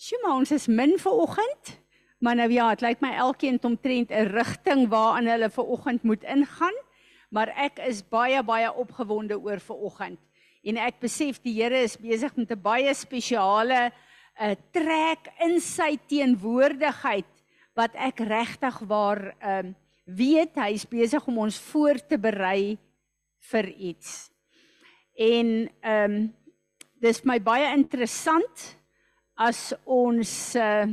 Sjoe, maar ons is min vir oggend. Maar nou ja, dit lyk my elkeen het omtrent 'n rigting waaraan hulle vir oggend moet ingaan. Maar ek is baie baie opgewonde oor vir oggend. En ek besef die Here is besig met 'n baie spesiale 'n uh, trek in sy teenwoordigheid wat ek regtig waar ehm um, weet hy is besig om ons voor te berei vir iets. En ehm um, dis my baie interessant as ons uh,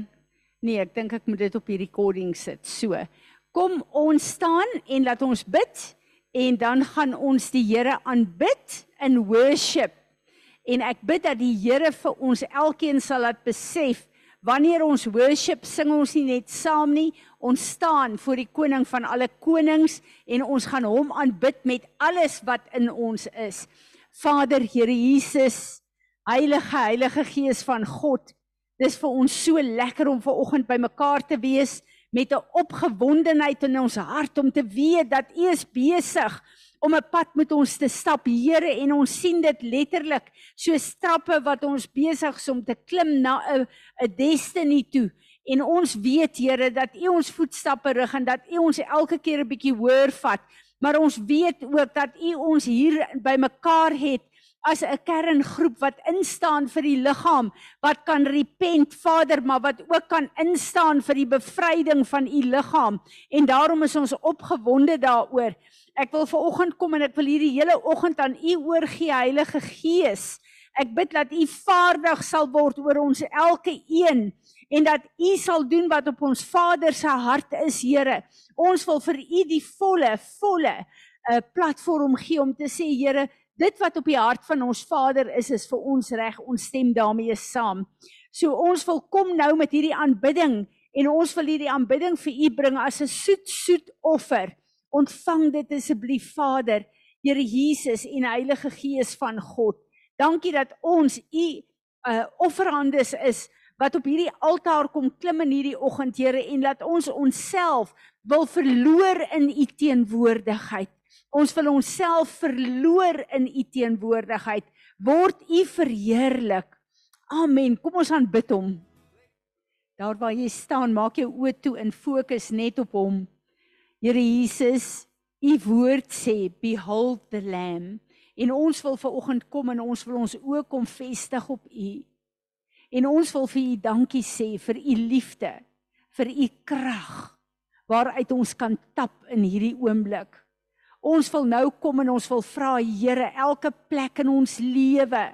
nee, ek dink ek moet dit op die recording sit. So. Kom ons staan en laat ons bid en dan gaan ons die Here aanbid in worship. En ek bid dat die Here vir ons elkeen sal laat besef wanneer ons worship sing ons nie net saam nie, ons staan voor die koning van alle konings en ons gaan hom aanbid met alles wat in ons is. Vader Here Jesus, Heilige Heilige Gees van God, dis vir ons so lekker om ver oggend by mekaar te wees met 'n opgewondenheid in ons hart om te weet dat U is besig om 'n pad met ons te stap, Here, en ons sien dit letterlik so stappe wat ons besig is om te klim na 'n 'n destiny toe. En ons weet, Here, dat U ons voetstappe rig en dat U ons elke keer 'n bietjie hoër vat. Maar ons weet ook dat U ons hier bymekaar het as 'n kerngroep wat instaan vir die liggaam, wat kan repent, Vader, maar wat ook kan instaan vir die bevryding van u liggaam. En daarom is ons opgewonde daaroor. Ek wil ver oggend kom en ek wil hierdie hele oggend aan u oorgee, Heilige Gees. Ek bid dat u vaardig sal word oor ons elke een en dat u sal doen wat op ons Vader se hart is, Here. Ons wil vir u die volle, volle 'n uh, platform gee om te sê, Here, dit wat op die hart van ons Vader is is vir ons reg ons stem daarmee saam. So ons wil kom nou met hierdie aanbidding en ons wil hierdie aanbidding vir U bring as 'n soet soet offer. Ontvang dit asseblief Vader, Here Jesus en Heilige Gees van God. Dankie dat ons U uh offerhandes is wat op hierdie altaar kom klim in hierdie oggend Here en laat ons onsself wil verloor in U teenwoordigheid. Ons wil onsself verloor in u teenwoordigheid. Word u verheerlik. Amen. Kom ons aanbid hom. Daar waar jy staan, maak jou oë toe en fokus net op hom. Here Jesus, u woord sê, behold the lamb. En ons wil ver oggend kom en ons wil ons oë kom vestig op u. En ons wil vir u dankie sê vir u liefde, vir u krag waaruit ons kan tap in hierdie oomblik. Ons wil nou kom en ons wil vra Here elke plek in ons lewe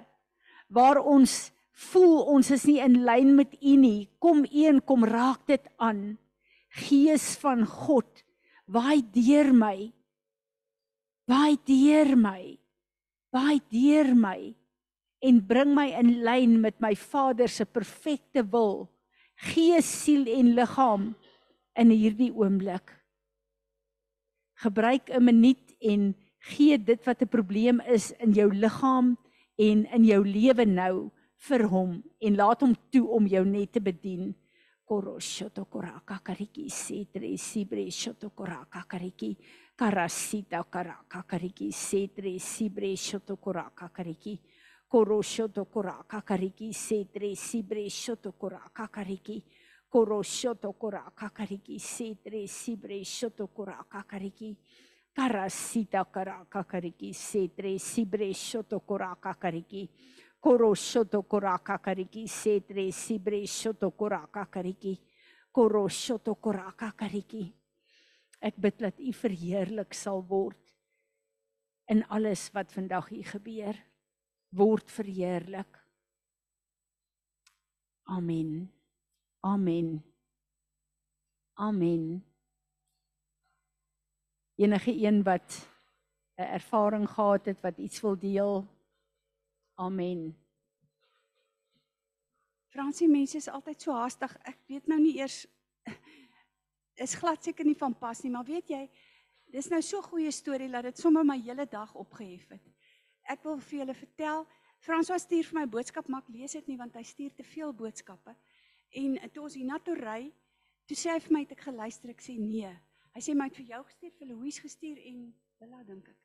waar ons voel ons is nie in lyn met U nie, kom U en kom raak dit aan. Gees van God, waai deur my. Waai deur my. Waai deur my en bring my in lyn met my Vader se perfekte wil. Gees, siel en liggaam in hierdie oomblik gebruik 'n minuut en gee dit wat 'n probleem is in jou liggaam en in jou lewe nou vir hom en laat hom toe om jou net te bedien. Koroshoto koraka kariki setre sibre shoto koraka kariki karasita karaka kariki setre sibre shoto koraka kariki koroshoto koraka kariki setre sibre shoto koraka kariki koroshoto kora kakariki setre sibre shoto kora kakariki karasita kara kakariki setre sibre shoto kora kakariki. Koroshoto kora kakariki setre sibre shoto kora kakariki. Koroshoto kora kakariki. Ek bid dat u verheerlik sal word in alles wat vandag hier gebeur. Word verheerlik. Amen. Amen. Amen. Enige een wat 'n ervaring gehad het wat iets wil deel. Amen. Fransie mense is altyd so haastig. Ek weet nou nie eers is glad seker nie van pas nie, maar weet jy, dis nou so goeie storie dat dit sommer my hele dag opgehef het. Ek wil vir julle vertel, François stuur vir my boodskap, maar ek lees dit nie want hy stuur te veel boodskappe. En toe ons hier na toe ry, toe sê hy vir my ek geluister, ek sê nee. Hy sê my het vir jou gestuur, vir Louise gestuur en Bella dink ek.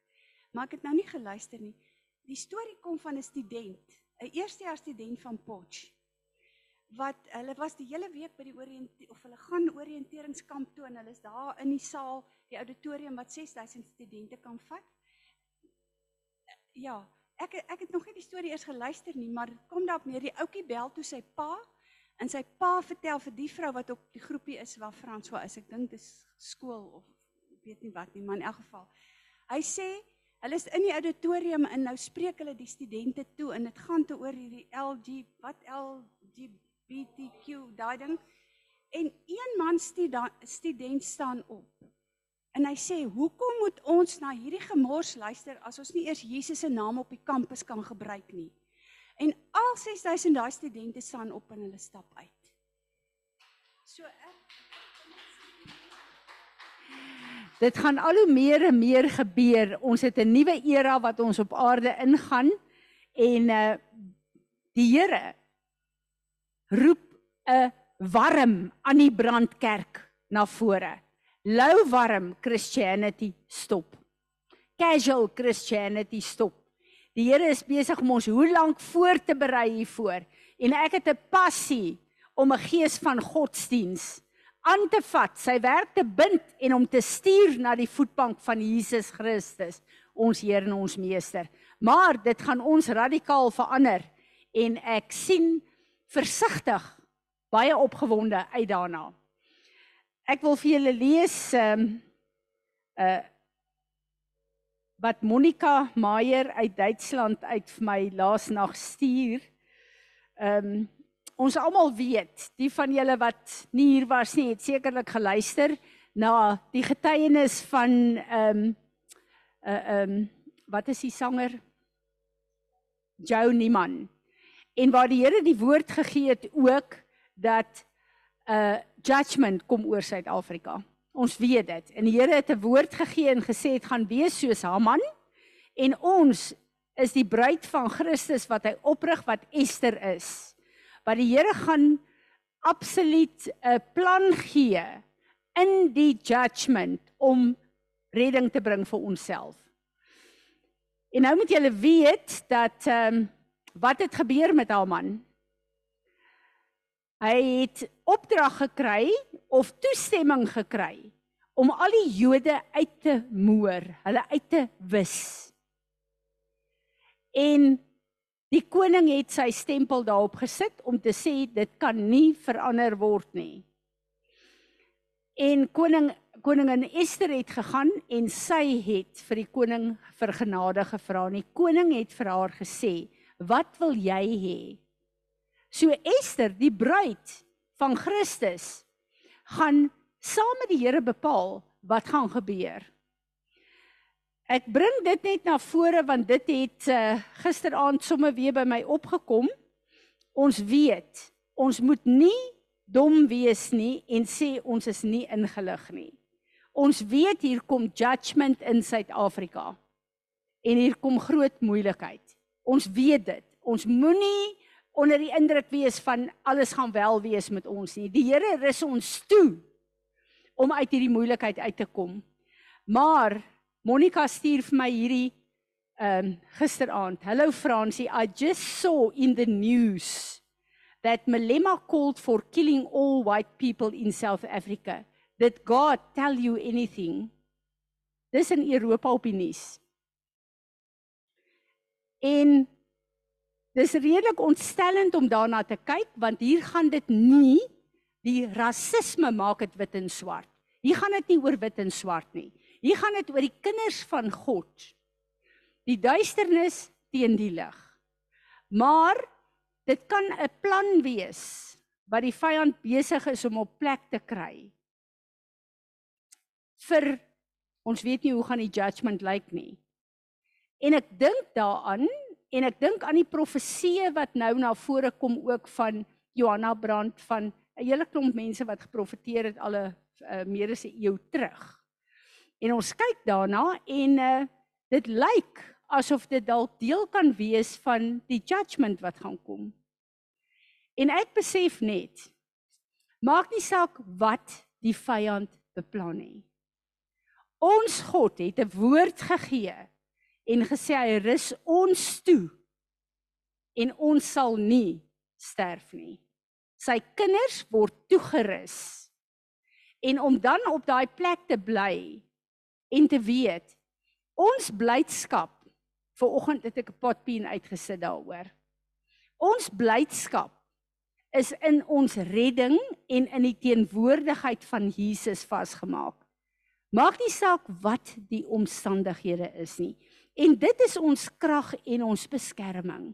Maar ek het nou nie geluister nie. Die storie kom van 'n student, 'n eerstejaars student van Potch wat hulle was die hele week by die oriënte of hulle gaan oriënteringskamp toe en hulle is daar in die saal, die auditorium wat 6000 studente kan vat. Ja, ek ek het nog nie die storie eers geluister nie, maar kom daarop neer die ouetjie bel toe sy pa en sy pa vertel vir die vrou wat op die groepie is waar François is. Ek dink dis skool of weet nie wat nie, maar in elk geval. Hy sê hulle is in die auditorium en nou spreek hulle die studente toe en dit gaan te oor hierdie LG wat LGBTQ daai ding. En een man student staan op En hy sê, "Hoekom moet ons na hierdie gemors luister as ons nie eers Jesus se naam op die kampus kan gebruik nie?" En al 6000 daai studente staan op en hulle stap uit. So ek Dit gaan al hoe meer en meer gebeur. Ons het 'n nuwe era wat ons op aarde ingaan en uh die Here roep 'n warm aan die brandkerk na vore low warm Christianity stop. Casual Christianity stop. Die Here is besig om ons hoe lank voor te berei hiervoor en ek het 'n passie om 'n gees van godsdiens aan te vat, sy werk te bind en om te stuur na die voetbank van Jesus Christus, ons Here en ons Meester. Maar dit gaan ons radikaal verander en ek sien versigtig baie opgewonde uit daarna. Ek wil vir julle lees ehm um, uh wat Monica Meyer uit Duitsland uit vir my laasnag stuur. Ehm um, ons almal weet, die van julle wat nie hier was nie, het sekerlik geluister na die getuienis van ehm um, uh ehm um, wat is die sanger Joe Niman. En waar die Here die woord gegee het ook dat uh judgment kom oor Suid-Afrika. Ons weet dit. En die Here het 'n woord gegee en gesê dit gaan wees soos Haman en ons is die bruid van Christus wat hy oprig wat Ester is. Wat die Here gaan absoluut 'n plan gee in die judgment om redding te bring vir onsself. En nou moet julle weet dat ehm um, wat het gebeur met Haman? Hy het opdrag gekry of toestemming gekry om al die Jode uit te moer, hulle uit te wis. En die koning het sy stempel daarop gesit om te sê dit kan nie verander word nie. En koning koningin Ester het gegaan en sy het vir die koning vir genade gevra. Die koning het vir haar gesê: "Wat wil jy hê?" So Ester, die bruid van Christus, gaan saam met die Here bepaal wat gaan gebeur. Ek bring dit net na vore want dit het uh, gisteraand sommer weer by my opgekom. Ons weet, ons moet nie dom wees nie en sê ons is nie ingelig nie. Ons weet hier kom judgment in Suid-Afrika. En hier kom groot moeilikheid. Ons weet dit. Ons moenie onder die indruk wees van alles gaan wel wees met ons nie. Die Here rus ons toe om uit hierdie moeilikheid uit te kom. Maar Monica stuur vir my hierdie ehm um, gisteraand. Hello Francie, I just saw in the news that Malema called for killing all white people in South Africa. Did God tell you anything? Dis in Europa op die nuus. En Dis redelik ontstellend om daarna te kyk want hier gaan dit nie die rasisme maak dit wit en swart. Hier gaan dit nie oor wit en swart nie. Hier gaan dit oor die kinders van God. Die duisternis teen die lig. Maar dit kan 'n plan wees wat die vyand besig is om op plek te kry. Vir ons weet nie hoe gaan die judgment lyk nie. En ek dink daaraan en ek dink aan die profeseë wat nou na vore kom ook van Johanna Brand van 'n hele klomp mense wat geprofeteer het al 'n uh, meer as 'n eeu terug. En ons kyk daarna en uh, dit lyk asof dit dalk deel kan wees van die judgment wat gaan kom. En ek besef net maak nie saak wat die vyand beplan nie. Ons God het 'n woord gegee en gesê hy rus ons toe en ons sal nie sterf nie. Sy kinders word toegerus. En om dan op daai plek te bly en te weet ons blydskap ver oggend het ek 'n potpien uitgesit daaroor. Ons blydskap is in ons redding en in die teenwoordigheid van Jesus vasgemaak. Maak nie saak wat die omstandighede is nie. En dit is ons krag en ons beskerming.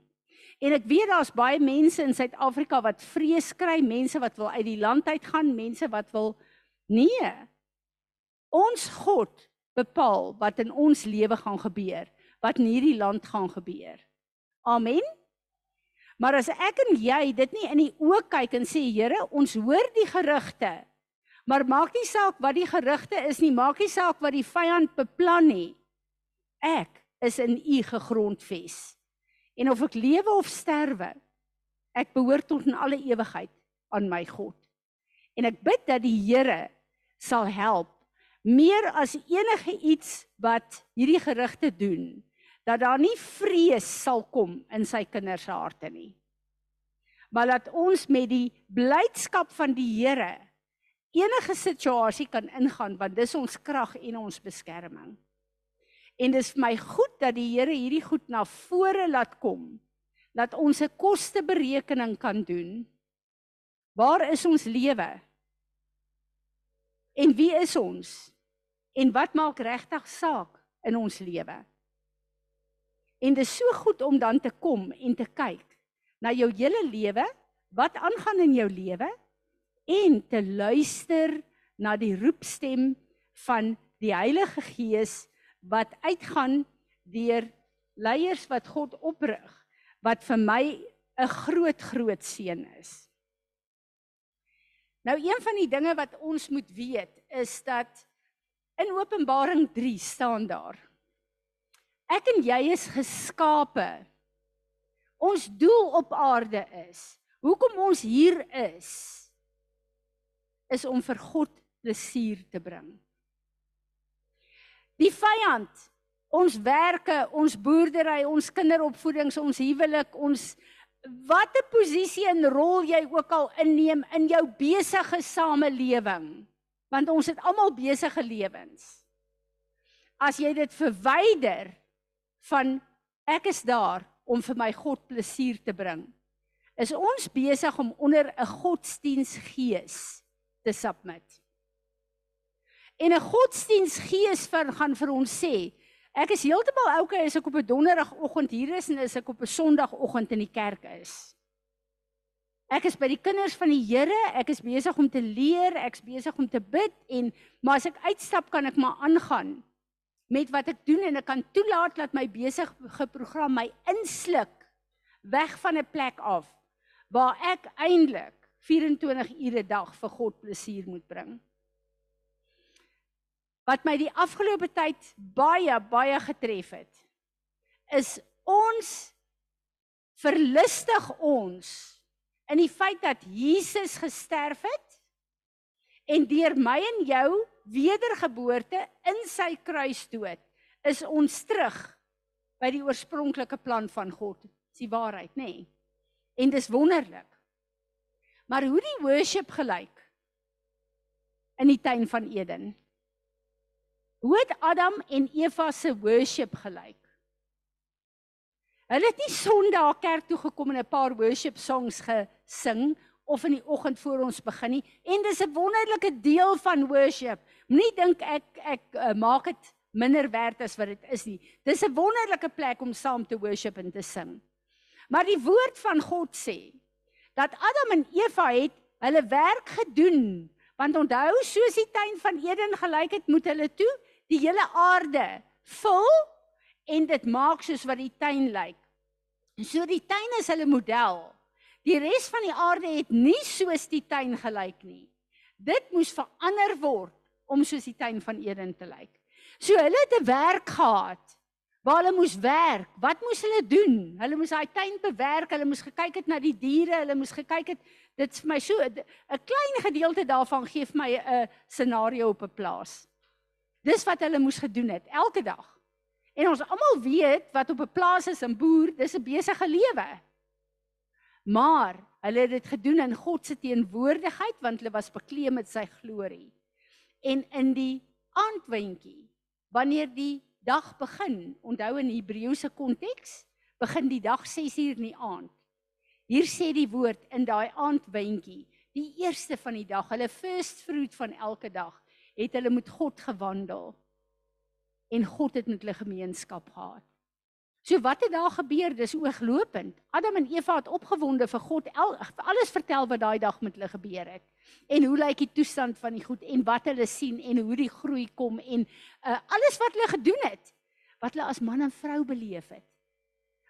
En ek weet daar's baie mense in Suid-Afrika wat vrees kry, mense wat wil uit die land uit gaan, mense wat wil nee. Ons God bepaal wat in ons lewe gaan gebeur, wat in hierdie land gaan gebeur. Amen. Maar as ek en jy dit nie in die oë kyk en sê Here, ons hoor die gerugte. Maar maak nie saak wat die gerugte is nie, maak nie saak wat die vyand beplan nie. Ek is in U gegrondves. En of ek lewe of sterwe, ek behoort tot in alle ewigheid aan my God. En ek bid dat die Here sal help meer as enige iets wat hierdie gerugte doen dat daar nie vrees sal kom in sy kinders se harte nie. Maar dat ons met die blydskap van die Here enige situasie kan ingaan want dis ons krag en ons beskerming. En dis vir my goed dat die Here hierdie goed na vore laat kom. Dat ons 'n kosteberekening kan doen. Waar is ons lewe? En wie is ons? En wat maak regtig saak in ons lewe? En dit is so goed om dan te kom en te kyk na jou hele lewe, wat aangaan in jou lewe en te luister na die roepstem van die Heilige Gees wat uitgaan deur leiers wat God oprig wat vir my 'n groot groot seën is. Nou een van die dinge wat ons moet weet is dat in Openbaring 3 staan daar Ek en jy is geskape. Ons doel op aarde is, hoekom ons hier is, is om vir God plesier te bring. Die vyand, ons werke, ons boerdery, ons kinderopvoedings, ons huwelik, ons watter posisie en rol jy ook al inneem in jou besige samelewing, want ons het almal besige lewens. As jy dit verwyder, van ek is daar om vir my God plesier te bring. Is ons besig om onder 'n godsdiensgees te submit. En 'n godsdiensgees vir gaan vir ons sê, ek is heeltemal okay as ek op 'n donderdagoggend hier is en as ek op 'n sondagoggend in die kerk is. Ek is by die kinders van die Here, ek is besig om te leer, ek's besig om te bid en maar as ek uitstap kan ek maar aangaan met wat ek doen en ek kan toelaat dat my besige program my insluk weg van 'n plek af waar ek eintlik 24 ure 'n dag vir God plesier moet bring. Wat my die afgelope tyd baie baie getref het is ons verlustig ons in die feit dat Jesus gesterf het en deur my en jou wedergeboorte in sy kruisdood is ons terug by die oorspronklike plan van God. Dis die waarheid, nê? Nee. En dis wonderlik. Maar hoe die worship gelyk in die tuin van Eden? Hoe het Adam en Eva se worship gelyk? Hulle het nie Sondag kerk toe gekom en 'n paar worship songs gesing of in die oggend voor ons begin nie en dis 'n wonderlike deel van worship. Moenie dink ek ek uh, maak dit minder werd as wat dit is nie. Dis 'n wonderlike plek om saam te worship en te sing. Maar die woord van God sê dat Adam en Eva het hulle werk gedoen. Want onthou, soos die tuin van Eden gelyk het, moet hulle toe die hele aarde vul en dit maak soos wat die tuin lyk. So die tuin is hulle model. Die res van die aarde het nie soos die tuin gelyk nie. Dit moes verander word om soos die tuin van Eden te lyk. So hulle het 'n werk gehad waar hulle moes werk. Wat moes hulle doen? Hulle moes daai tuin bewerk, hulle moes gekyk het na die diere, hulle moes gekyk het dit vir my so 'n klein gedeelte daarvan gee vir my 'n scenario op 'n plaas. Dis wat hulle moes gedoen het elke dag. En ons almal weet wat op 'n plaas is en boer, dis 'n besige lewe. Maar Hulle het dit gedoen in God se teenwoordigheid want hulle was bekleed met sy glorie. En in die aandwentjie, wanneer die dag begin, onthou in Hebreëse konteks, begin die dag 6uur in die aand. Hier sê die woord in daai aandwentjie, die eerste van die dag, hulle first fruit van elke dag, het hulle met God gewandel. En God het met hulle gemeenskap gehad. So wat het daar gebeur? Dis ooglopend. Adam en Eva het opgewonde vir God el, alles vertel wat daai dag met hulle gebeur het. En hoe lyk die toestand van die goed en wat hulle sien en hoe die groei kom en uh, alles wat hulle gedoen het. Wat hulle as man en vrou beleef het.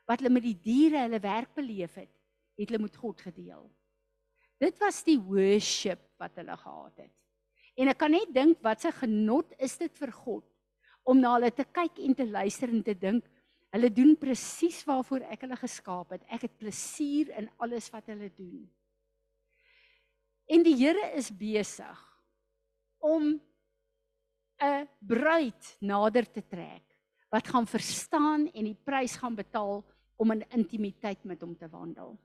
Wat hulle met die diere hulle werk beleef het het hulle met God gedeel. Dit was die worship wat hulle gehad het. En ek kan net dink wat 'n genot is dit vir God om na hulle te kyk en te luister en te dink hulle doen presies waarvoor ek hulle geskaap het. Ek het plesier in alles wat hulle doen. En die Here is besig om 'n bruid nader te trek wat gaan verstaan en die prys gaan betaal om in intimiteit met hom te wandel.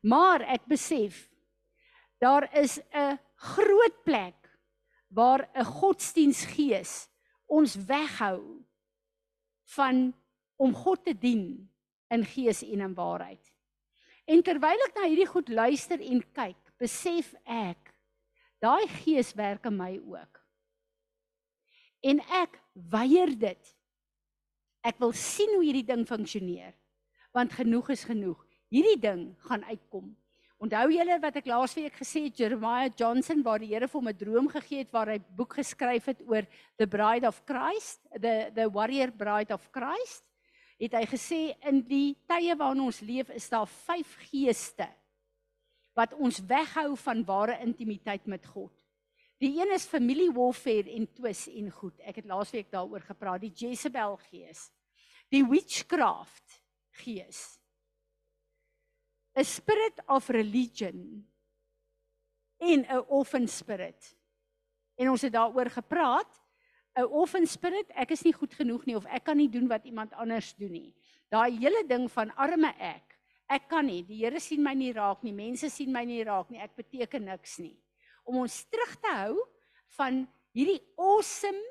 Maar ek besef daar is 'n groot plek waar 'n godsdiensgees ons weghou van om God te dien in gees en in waarheid. En terwyl ek na hierdie goed luister en kyk, besef ek daai gees werk in my ook. En ek weier dit. Ek wil sien hoe hierdie ding funksioneer. Want genoeg is genoeg hierdie ding gaan uitkom. Onthou julle wat ek laasweek gesê het Jeremiah Johnson waar die Here vir hom 'n droom gegee het waar hy boek geskryf het oor the bride of Christ, the the warrior bride of Christ. Het hy gesê in die tye waarin ons leef is daar vyf geeste wat ons weghou van ware intimiteit met God. Die een is familie warfare en twis en goed. Ek het laasweek daaroor gepraat, die Jezebel gees. Die witchcraft gees. 'n spirit of religion en 'n orphan spirit. En ons het daaroor gepraat. 'n Orphan spirit, ek is nie goed genoeg nie of ek kan nie doen wat iemand anders doen nie. Daai hele ding van arme ek. Ek kan nie. Die Here sien my nie raak nie. Mense sien my nie raak nie. Ek beteken niks nie. Om ons terug te hou van hierdie awesome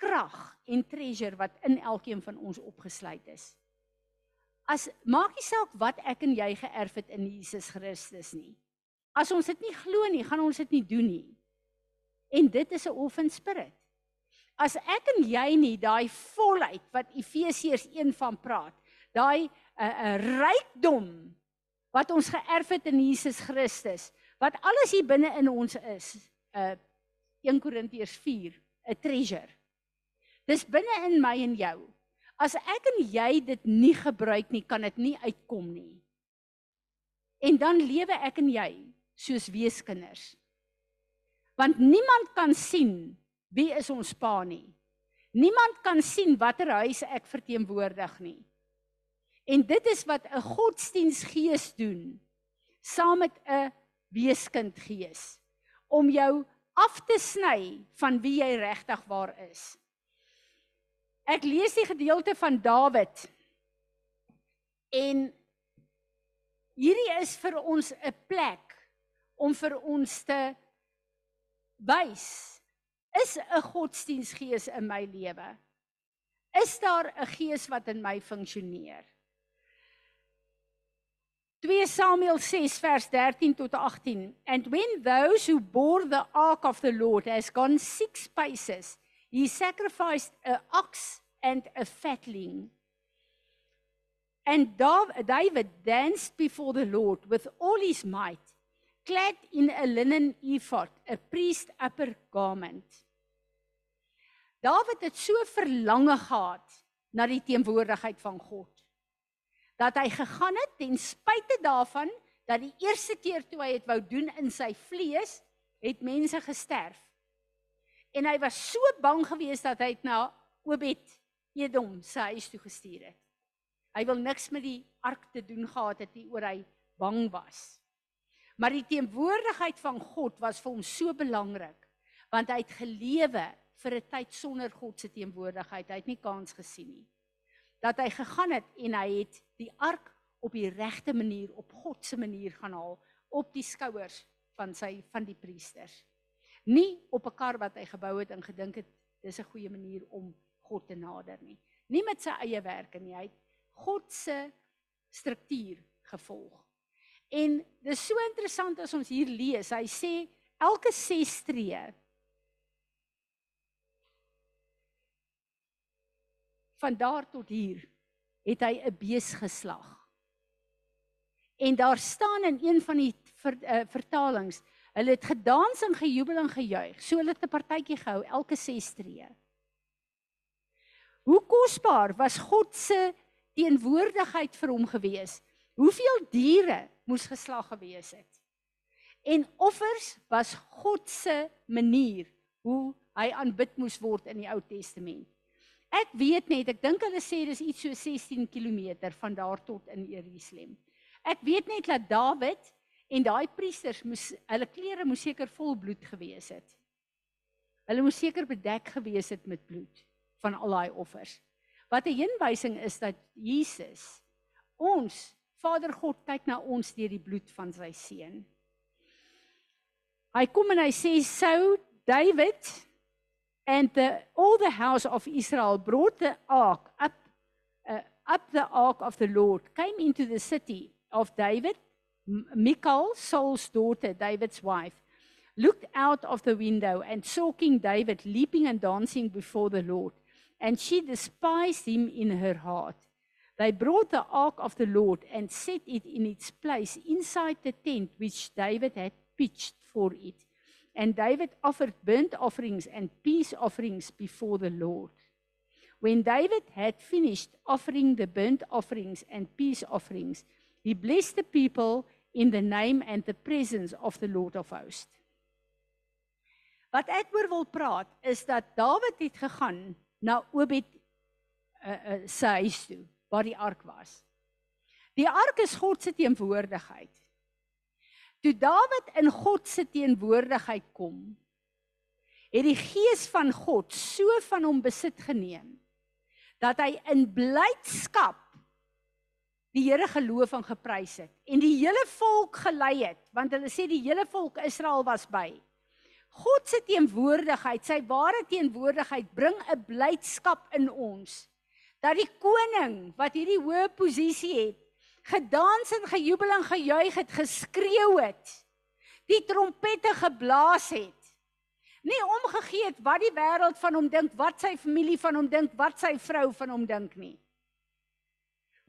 krag en treasure wat in elkeen van ons opgesluit is as maak nie saak wat ek en jy geërf het in Jesus Christus nie. As ons dit nie glo nie, gaan ons dit nie doen nie. En dit is 'n orphan spirit. As ek en jy nie daai volheid wat Efesiërs 1 van praat, daai 'n uh, uh, rykdom wat ons geërf het in Jesus Christus, wat alles hier binne in ons is, uh 1 Korintiërs 4, 'n treasure. Dis binne in my en jou. As ek en jy dit nie gebruik nie, kan dit nie uitkom nie. En dan lewe ek en jy soos weeskinders. Want niemand kan sien wie is ons pa nie. Niemand kan sien watter huis ek verteenwoordig nie. En dit is wat 'n godsdiensgees doen saam met 'n weeskindgees om jou af te sny van wie jy regtig waar is. Ek lees die gedeelte van Dawid. En hierdie is vir ons 'n plek om vir ons te wys is 'n godsdiensgees in my lewe. Is daar 'n gees wat in my funksioneer? 2 Samuel 6 vers 13 tot 18 And when those who bore the ark of the Lord has gone 6 paces he sacrificed a ox and a fatling. And David danced before the Lord with all his might, clad in a linen ephod, a priest upper garment. David het so verlange gehad na die teenwoordigheid van God dat hy gegaan het ten spyte daarvan dat die eerste keer toe hy dit wou doen in sy vlees het mense gesterf. En hy was so bang geweest dat hy na Obed Edom sy huis toe gestuur het. Hy wil niks met die ark te doen gehad het nie oor hy bang was. Maar die teenwoordigheid van God was vir hom so belangrik want hy het gelewe vir 'n tyd sonder God se teenwoordigheid. Hy het nie kans gesien nie. Dat hy gegaan het en hy het die ark op die regte manier, op God se manier gaan haal op die skouers van sy van die priesters. Nie op 'n kar wat hy gebou het en gedink het dis 'n goeie manier om God te nader nie. Nie met sy eie werke nie, hy het God se struktuur gevolg. En dis so interessant as ons hier lees. Hy sê elke 6 stree van daar tot hier het hy 'n bees geslag. En daar staan in een van die ver, uh, vertalings, hulle het gedans en gejubel en gejuig. So hulle het 'n partytjie gehou elke 6 stree. Hoe kosbaar was God se teenwoordigheid vir hom gewees? Hoeveel diere moes geslag gewees het? En offers was God se manier hoe hy aanbid moes word in die Ou Testament. Ek weet net, ek dink hulle sê dis iets so 16 km van daar tot in Jerusalem. Ek weet net dat Dawid en daai priesters moes hulle klere moes seker vol bloed gewees het. Hulle moes seker bedek gewees het met bloed van al daai offers. Wat 'n heenwysing is dat Jesus ons Vader God kyk na ons deur die bloed van sy seun. Hy kom en hy sê sou David and the, all the house of Israel brought the ark up, uh, up the ark of the Lord, came into the city of David. Michal, Saul's daughter, David's wife, looked out of the window and saw King David leaping and dancing before the Lord, and she despised him in her heart. They brought the ark of the Lord and set it in its place inside the tent which David had pitched for it. And David offered burnt offerings and peace offerings before the Lord. When David had finished offering the burnt offerings and peace offerings, he blessed the people in the name and the presence of the Lord of hosts. Wat ek oor wil praat is dat Dawid het gegaan na Obed uh, uh, se huis toe waar die ark was. Die ark is God se teenwoordigheid. Toe Dawid in God se teenwoordigheid kom, het die gees van God so van hom besit geneem dat hy in blydskap die Here geloof en geprys het en die hele volk gelei het want hulle sê die hele volk Israel was by. God se teenwoordigheid, sy ware teenwoordigheid bring 'n blydskap in ons dat die koning wat hierdie hoë posisie het gedans en gejubel en gejuig het, geskreeu het. Die trompette geblaas het. Nie omgegee het wat die wêreld van hom dink, wat sy familie van hom dink, wat sy vrou van hom dink nie.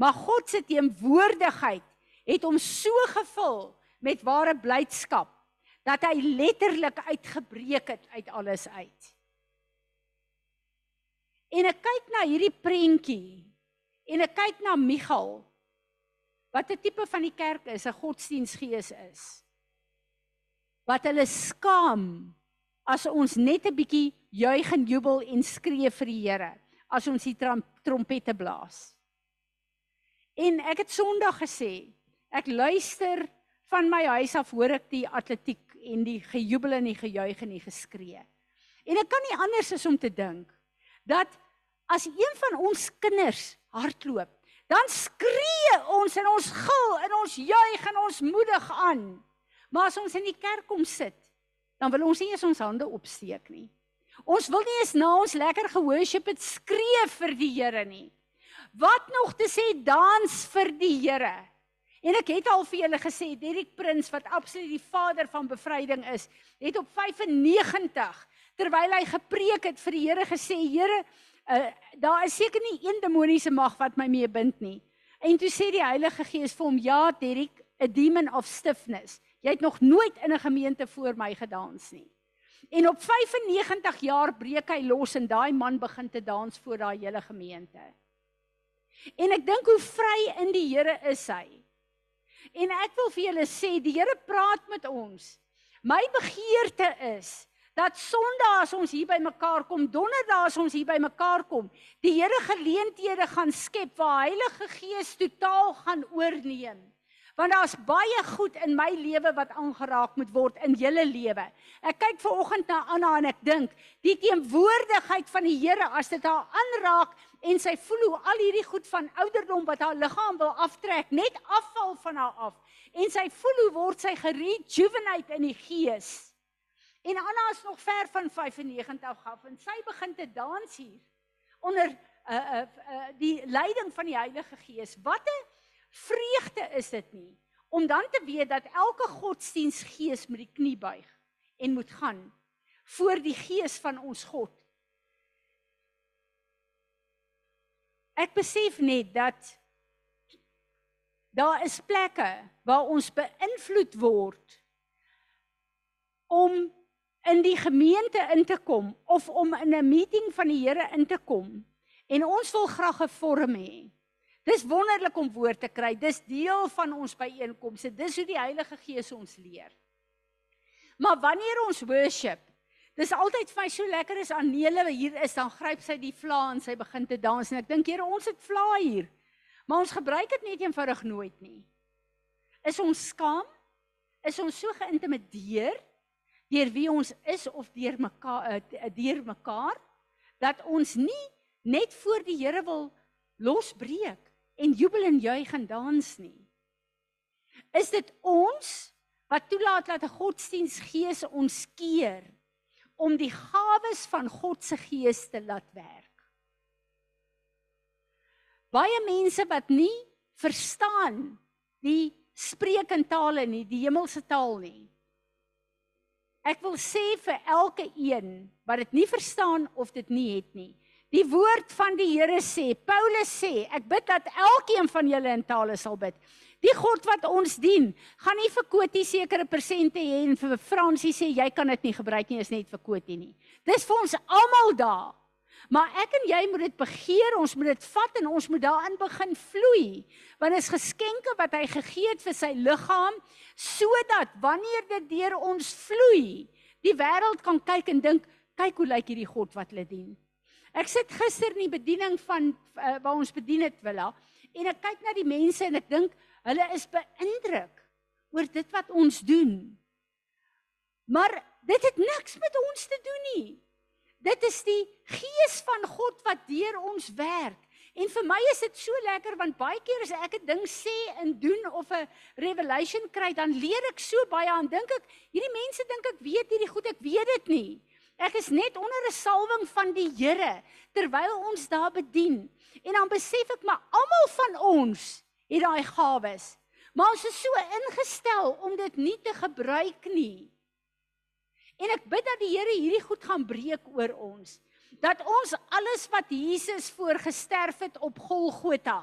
Maar God se teenwoordigheid het hom so gevul met ware blydskap dat hy letterlik uitgebreek het uit alles uit. En ek kyk na hierdie prentjie en ek kyk na Michal wat 'n tipe van die kerk is, 'n godsdiensgees is. Wat hulle skaam as ons net 'n bietjie juig en jubel en skree vir die Here as ons die trompette blaas. En ek het Sondag gesê, ek luister van my huis af hoor ek die atletiek en die gejubel en die gejuig en die geskree. En ek kan nie anders as om te dink dat as een van ons kinders hardloop dan skree ons en ons gil en ons juig en ons moedig aan. Maar as ons in die kerk kom sit, dan wil ons nie eens ons hande opsteek nie. Ons wil nie eens na ons lekker gehoorship het skree vir die Here nie. Wat nog te sê dans vir die Here. En ek het al vir julle gesê Derek Prins wat absoluut die vader van bevryding is, het op 95 terwyl hy gepreek het vir die Here gesê, Here, uh, daar is seker nie een demoniese mag wat my mee bind nie. En toe sê die Heilige Gees vir hom, "Ja, Derek, a demon of stiffness. Jy het nog nooit in 'n gemeente voor my gedans nie." En op 95 jaar breek hy los en daai man begin te dans voor daai hele gemeente. En ek dink hoe vry in die Here is hy. En ek wil vir julle sê, die Here praat met ons. My begeerte is dat Sondag as ons hier by mekaar kom, Donderdag as ons hier by mekaar kom, die Here geleenthede gaan skep waar Heilige Gees totaal gaan oorneem. Want daar's baie goed in my lewe wat aangeraak moet word in julle lewe. Ek kyk ver oggend na Anna en ek dink, die teenwoordigheid van die Here as dit haar aanraak en sy voel hoe al hierdie goed van ouderdom wat haar liggaam wil aftrek net afval van haar af en sy voel hoe word sy gerejuvenate in die gees. En Anna is nog ver van 95 af en sy begin te dans hier onder uh uh, uh die leiding van die Heilige Gees. Wat 'n vreugde is dit nie om dan te weet dat elke godsdiensgees met die knie buig en moet gaan voor die gees van ons God. Ek besef net dat daar is plekke waar ons beïnvloed word om in die gemeente in te kom of om in 'n meeting van die Here in te kom en ons wil graag 'n vorm hê. Dis wonderlik om woord te kry. Dis deel van ons byeenkomste. Dis hoe die Heilige Gees ons leer. Maar wanneer ons worship, dis altyd vir my so lekker as Anele hier is, dan gryp sy die vla en sy begin te dans en ek dink Here, ons het vla hier. Maar ons gebruik dit net eenvoudig nooit nie. Is ons skaam? Is ons so geïntimideer deur wie ons is of deur mekaar eh, deur mekaar dat ons nie net voor die Here wil losbreek en jubel en juig en dans nie. Is dit ons wat toelaat dat 'n godsdiensgees ons keer om die gawes van God se gees te laat werk? Baie mense wat nie verstaan die spreek in tale nie, die hemelse taal nie. Ek wil sê vir elke een wat dit nie verstaan of dit nie het nie. Die woord van die Here sê, Paulus sê, ek bid dat elkeen van julle in tale sal bid. Die God wat ons dien, gaan nie vir Kotie sekere persente hê en vir Fransie sê jy kan dit nie gebruik nie, is net vir Kotie nie. Dis vir ons almal daar. Maar ek en jy moet dit begeer, ons moet dit vat en ons moet daarin begin vloei. Want dit is geskenke wat hy gegee het vir sy liggaam sodat wanneer dit deur ons vloei, die wêreld kan kyk en dink, kyk hoe lyk hierdie God wat hulle dien. Ek sit gister in die bediening van uh, waar ons bedien het Willa en ek kyk na die mense en ek dink hulle is beïndruk oor dit wat ons doen. Maar dit het niks met ons te doen nie. Dit is die gees van God wat deur ons werk. En vir my is dit so lekker want baie keer as ek 'n ding sê en doen of 'n revelation kry, dan leer ek so baie aan. Dink ek, hierdie mense dink ek weet hierdie goed, ek weet dit nie. Ek is net onder 'n salwing van die Here terwyl ons daar bedien. En dan besef ek maar almal van ons het daai gawes. Maar ons is so ingestel om dit nie te gebruik nie. En ek bid dat die Here hierdie goed gaan breek oor ons. Dat ons alles wat Jesus voorgesterf het op Golgotha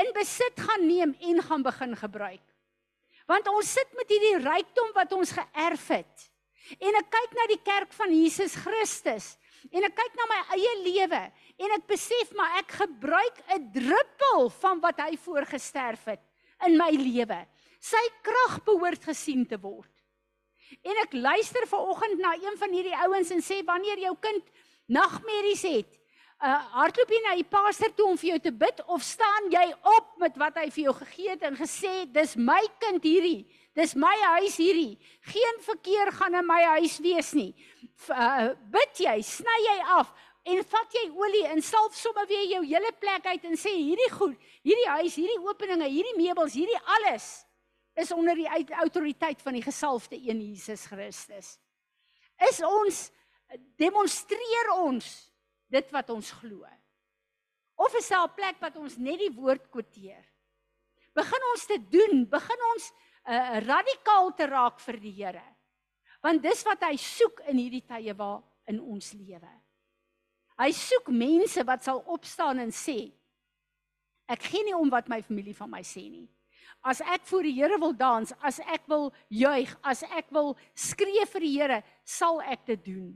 in besit gaan neem en gaan begin gebruik. Want ons sit met hierdie rykdom wat ons geërf het. En ek kyk na die kerk van Jesus Christus en ek kyk na my eie lewe en ek besef maar ek gebruik 'n druppel van wat hy voorgesterf het in my lewe. Sy krag behoort gesien te word. En ek luister ver oggend na een van hierdie ouens en sê wanneer jou kind nagmerries het, uh hardloop jy na die pastor toe om vir jou te bid of staan jy op met wat hy vir jou gegee het en gesê dis my kind hierdie Dis my huis hierdie. Geen verkeer gaan in my huis wees nie. Uh, bid jy, sny jy af en vat jy olie en salf sommer weer jou hele plek uit en sê hierdie goed, hierdie huis, hierdie openinge, hierdie meubels, hierdie alles is onder die autoriteit van die gesalfde een Jesus Christus. Is ons demonstreer ons dit wat ons glo. Of is daar 'n plek wat ons net die woord kwoteer? Begin ons te doen, begin ons uh, radikaal te raak vir die Here. Want dis wat hy soek in hierdie tye waar in ons lewe. Hy soek mense wat sal opstaan en sê ek gee nie om wat my familie van my sê nie. As ek voor die Here wil dans, as ek wil juig, as ek wil skree vir die Here, sal ek dit doen.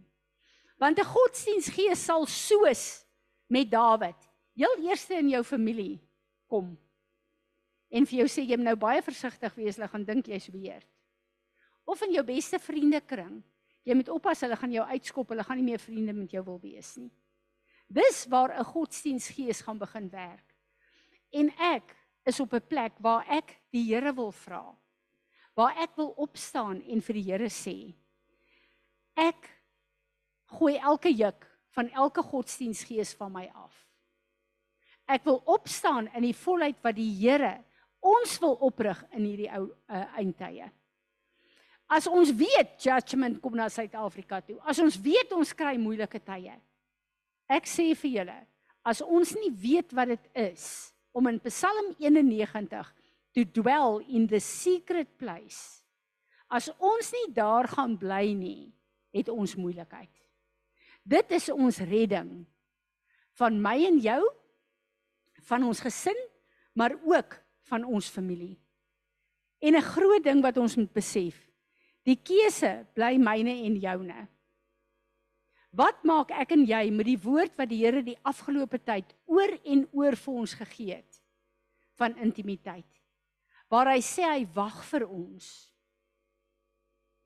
Want 'n godsdiensgees sal soos met Dawid heel eerste in jou familie kom en vir jou sê jy moet nou baie versigtig wees, hulle gaan dink jy's weird. Of in jou beste vriendekring, jy moet oppas hulle gaan jou uitskop, hulle gaan nie meer vriende met jou wil wees nie. Dis waar 'n godsdiensgees gaan begin werk. En ek is op 'n plek waar ek die Here wil vra. Waar ek wil opstaan en vir die Here sê: Ek gooi elke juk van elke godsdiensgees van my af. Ek wil opstaan in die volheid wat die Here ons wil oprig in hierdie ou uh, eindtye. As ons weet judgment kom na Suid-Afrika toe. As ons weet ons kry moeilike tye. Ek sê vir julle, as ons nie weet wat dit is om in Psalm 91 to dwell in the secret place. As ons nie daar gaan bly nie, het ons moeilikheid. Dit is ons redding van my en jou, van ons gesin, maar ook van ons familie. En 'n groot ding wat ons moet besef, die keuse bly myne en joune. Wat maak ek en jy met die woord wat die Here die afgelope tyd oor en oor vir ons gegee het van intimiteit? Waar hy sê hy wag vir ons.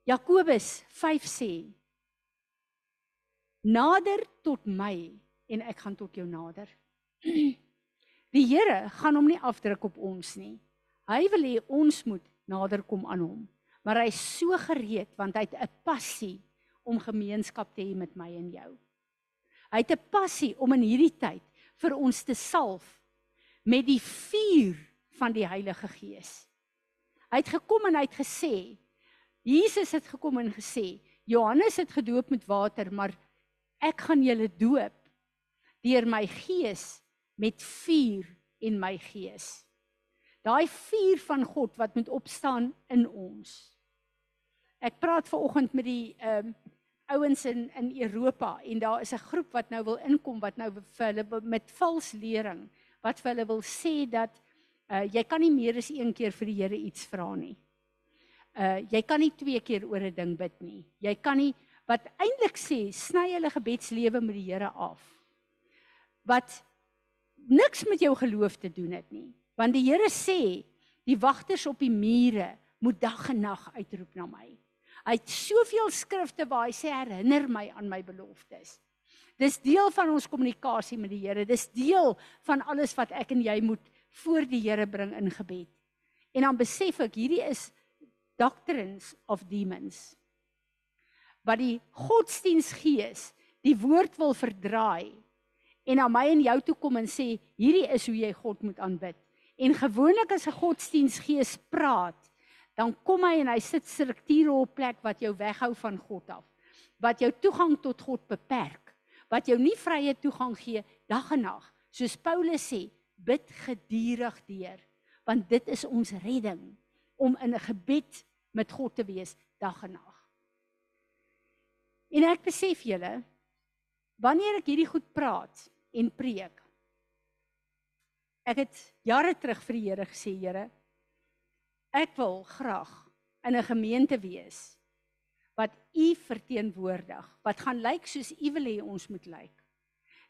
Jakobus 5 sê: Nader tot my en ek gaan tot jou nader. Die Here gaan hom nie afdruk op ons nie. Hy wil hê ons moet nader kom aan hom. Maar hy is so gereed want hy het 'n passie om gemeenskap te hê met my en jou. Hy het 'n passie om in hierdie tyd vir ons te salf met die vuur van die Heilige Gees. Hy het gekom en hy het gesê Jesus het gekom en gesê Johannes het gedoop met water, maar ek gaan julle doop deur my gees met vuur en my gees. Daai vuur van God wat moet opstaan in ons. Ek praat ver oggend met die ehm um, ouens in in Europa en daar is 'n groep wat nou wil inkom wat nou vir hulle met vals lering wat vir hulle wil sê dat uh jy kan nie meer as een keer vir die Here iets vra nie. Uh jy kan nie twee keer oor 'n ding bid nie. Jy kan nie wat eintlik sê sny hulle gebedslewe met die Here af. Wat niks met jou geloof te doen het nie. Want die Here sê, die wagters op die mure moet dag en nag uitroep na my. Hy het soveel skrifte waar hy sê herinner my aan my beloftes. Dis deel van ons kommunikasie met die Here. Dis deel van alles wat ek en jy moet voor die Here bring in gebed. En dan besef ek hierdie is doctrines of demons. Wat die godsdiensgees die woord wil verdraai en na my en jou toe kom en sê hierdie is hoe jy God moet aanbid. En gewoonlik as 'n godsdiensgees praat, dan kom hy en hy sit strukture op plek wat jou weghou van God af. Wat jou toegang tot God beperk. Wat jou nie vrye toegang gee dag en nag. Soos Paulus sê, bid gedurig deur, want dit is ons redding om in 'n gebed met God te wees dag en nag. En ek besef julle, wanneer ek hierdie goed praat en preek. Ek het jare terug vir die Here gesê, Here, Ek wil graag in 'n gemeente wees wat u verteenwoordig, wat gaan lyk soos u wil hê ons moet lyk.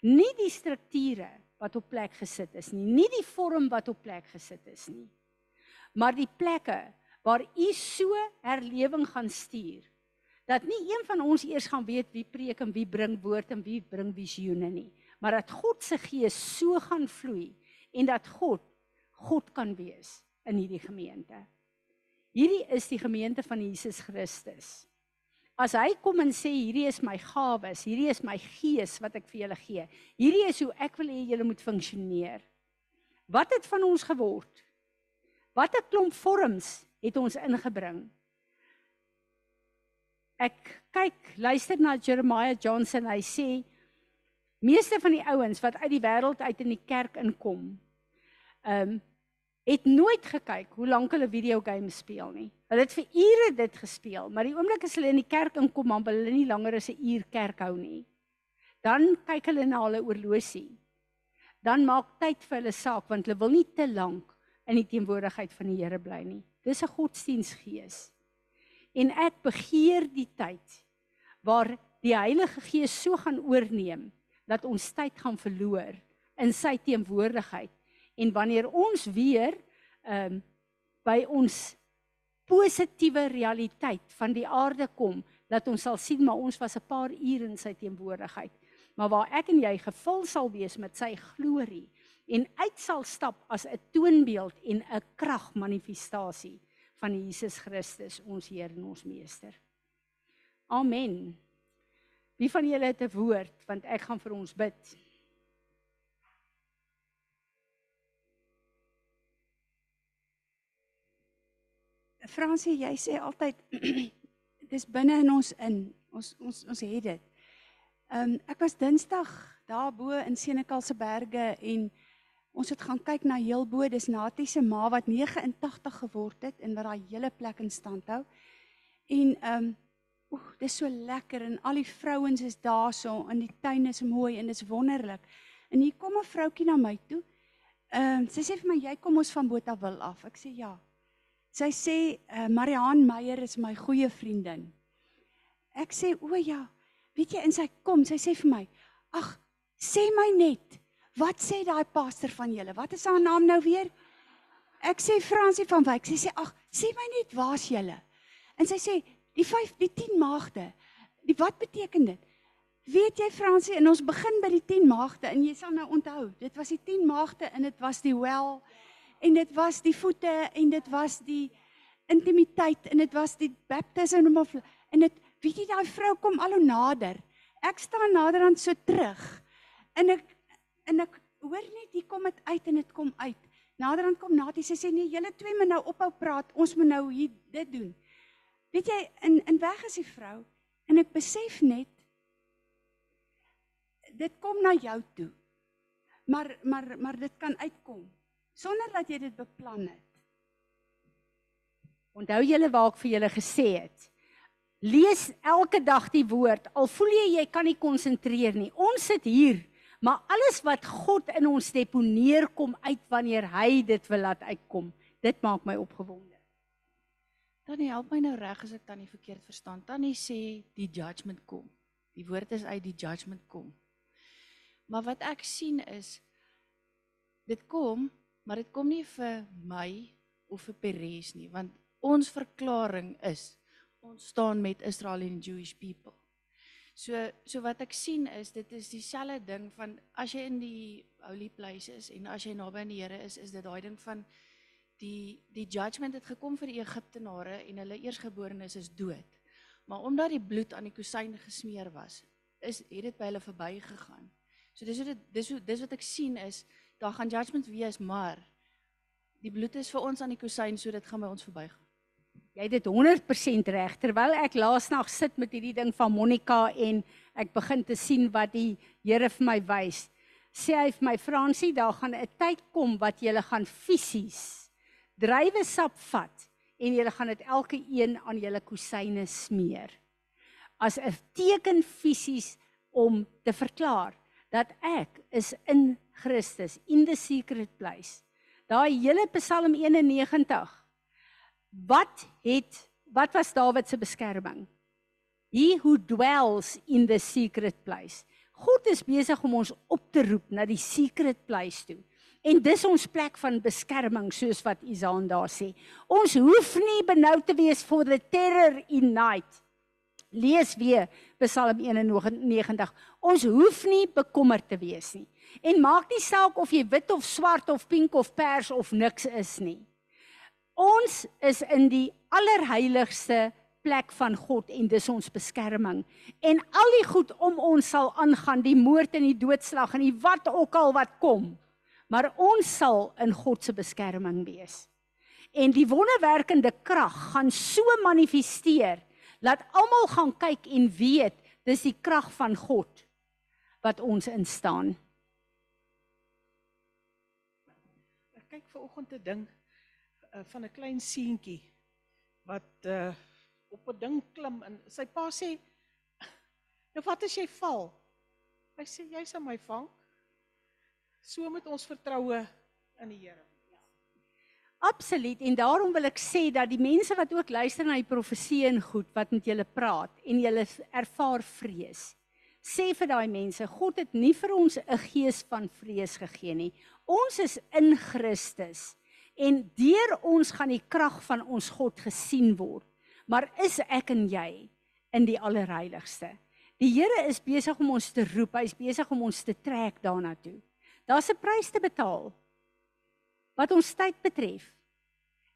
Nie die strukture wat op plek gesit is nie, nie die vorm wat op plek gesit is nie. Maar die plekke waar u so herlewing gaan stuur dat nie een van ons eers gaan weet wie preek en wie bring woord en wie bring visioene nie, maar dat God se gees so gaan vloei en dat God God kan wees in hierdie gemeente. Hierdie is die gemeente van Jesus Christus. As hy kom en sê hierdie is my gawes, hierdie is my gees wat ek vir julle gee. Hierdie is hoe ek wil hê julle moet funksioneer. Wat het van ons geword? Watter klomp vorms het ons ingebring? Ek kyk, luister na Jeremiah Johnson, hy sê meeste van die ouens wat uit die wêreld uit in die kerk inkom, ehm um, het nooit gekyk hoe lank hulle videogames speel nie. Hulle het vir ure dit gespeel, maar die oomblik as hulle in die kerk inkom, dan wil hulle nie langer as 'n uur kerk hou nie. Dan kyk hulle na hulle oorlosie. Dan maak tyd vir hulle saak want hulle wil nie te lank in die teenwoordigheid van die Here bly nie. Dis 'n godsdiensgees. En ek begeer die tyd waar die Heilige Gees so gaan oorneem dat ons tyd gaan verloor in sy teenwoordigheid En wanneer ons weer ehm um, by ons positiewe realiteit van die aarde kom, dat ons sal sien maar ons was 'n paar ure in sy teenwoordigheid, maar waar ek en jy gevul sal wees met sy glorie en uit sal stap as 'n toonbeeld en 'n kragmanifestasie van Jesus Christus, ons Heer en ons Meester. Amen. Wie van julle het 'n woord want ek gaan vir ons bid. Fransie, jy sê altyd dis binne in ons in. Ons ons ons het dit. Ehm um, ek was Dinsdag daarbo in Senekalse berge en ons het gaan kyk na Heelbo, dis Natie se ma wat 89 geword het en wat daai hele plek in stand hou. En ehm um, oek, dis so lekker en al die vrouens is daarso en die tuin is mooi en dis wonderlik. En hier kom 'n vroutjie na my toe. Ehm uh, sy sê vir my jy kom ons van Botawil af. Ek sê ja. Sy sê uh, Mariaan Meyer is my goeie vriendin. Ek sê o ja. Weet jy in sy kom, sy sê vir my, "Ag, sê my net, wat sê daai pastor van julle? Wat is haar naam nou weer?" Ek sê Fransie van Wyk. Sy sê, "Ag, sê my net, waar's julle?" En sy sê, "Die 5, die 10 maagde. Die wat beteken dit?" Weet jy Fransie, en ons begin by die 10 maagde en jy sal nou onthou, dit was die 10 maagde en dit was die wel en dit was die voete en dit was die intimiteit en dit was die baptism of en dit weet jy daai vrou kom al hoe nader. Ek staan nader aan so terug. En ek en ek hoor net hier kom dit uit en dit kom uit. Nader aan kom Natie sê nee, julle twee moet nou ophou praat. Ons moet nou hier dit doen. Weet jy in in weg is die vrou en ek besef net dit kom na jou toe. Maar maar maar dit kan uitkom sonder dat jy dit beplan het. Onthou julle waar ek vir julle gesê het. Lees elke dag die woord. Al voel jy jy kan nie konsentreer nie. Ons sit hier, maar alles wat God in ons deponeer kom uit wanneer hy dit wil laat uitkom. Dit maak my opgewonde. Tannie help my nou reg as ek tannie verkeerd verstaan. Tannie sê die judgment kom. Die woord is uit die judgment kom. Maar wat ek sien is dit kom, maar dit kom nie vir my of vir Peres nie, want ons verklaring is ons staan met Israel en Jewish people. So so wat ek sien is dit is dieselfde ding van as jy in die holy places en as jy naby aan die Here is, is dit daai ding van die die judgment het gekom vir die Egiptenare en hulle eersgeborenes is dood. Maar omdat die bloed aan die kusyn gesmeer was, is het dit by hulle verbygegaan. So dis wat dit dis hoe dis wat ek sien is daar gaan judgment wees, maar die bloed is vir ons aan die kusyn so dit gaan by ons verbygaan. Jy het dit 100% reg terwyl ek laasnag sit met hierdie ding van Monica en ek begin te sien wat die Here vir my wys. Sê hy vir my Fransie, daar gaan 'n tyd kom wat jy gaan fisies drywe sap vat en jy gaan dit elke een aan julle kusyne smeer. As 'n teken fisies om te verklaar dat ek is in Christus in the secret place. Daai hele Psalm 91. Wat het wat was Dawid se beskerming? He who dwells in the secret place. God is besig om ons op te roep na die secret place toe. En dis ons plek van beskerming soos wat Isaan daar sê. Ons hoef nie benou te wees for the terror in night. Lees weer Psalm 91. Ons hoef nie bekommerd te wees nie. En maak nie saak of jy wit of swart of pink of pers of niks is nie. Ons is in die allerheiligste plek van God en dis ons beskerming. En al die goed om ons sal aangaan, die moord en die doodslag en die wat ook al wat kom. Maar ons sal in God se beskerming wees. En die wonderwerkende krag gaan so manifesteer Laat almal gaan kyk en weet dis die krag van God wat ons instaan. Ek kyk ver oggend te ding uh, van 'n klein seentjie wat uh, op 'n ding klim en sy pa sê nou wat as jy val? Hy sê jy sal my vang. So moet ons vertroue in die Here. Absoluut en daarom wil ek sê dat die mense wat ook luister na die profesie en goed wat met julle praat en julle ervaar vrees. Sê vir daai mense, God het nie vir ons 'n gees van vrees gegee nie. Ons is in Christus en deur ons gaan die krag van ons God gesien word. Maar is ek en jy in die allerheiligste? Die Here is besig om ons te roep, hy's besig om ons te trek daarna toe. Daar's 'n prys te betaal wat ons tyd betref.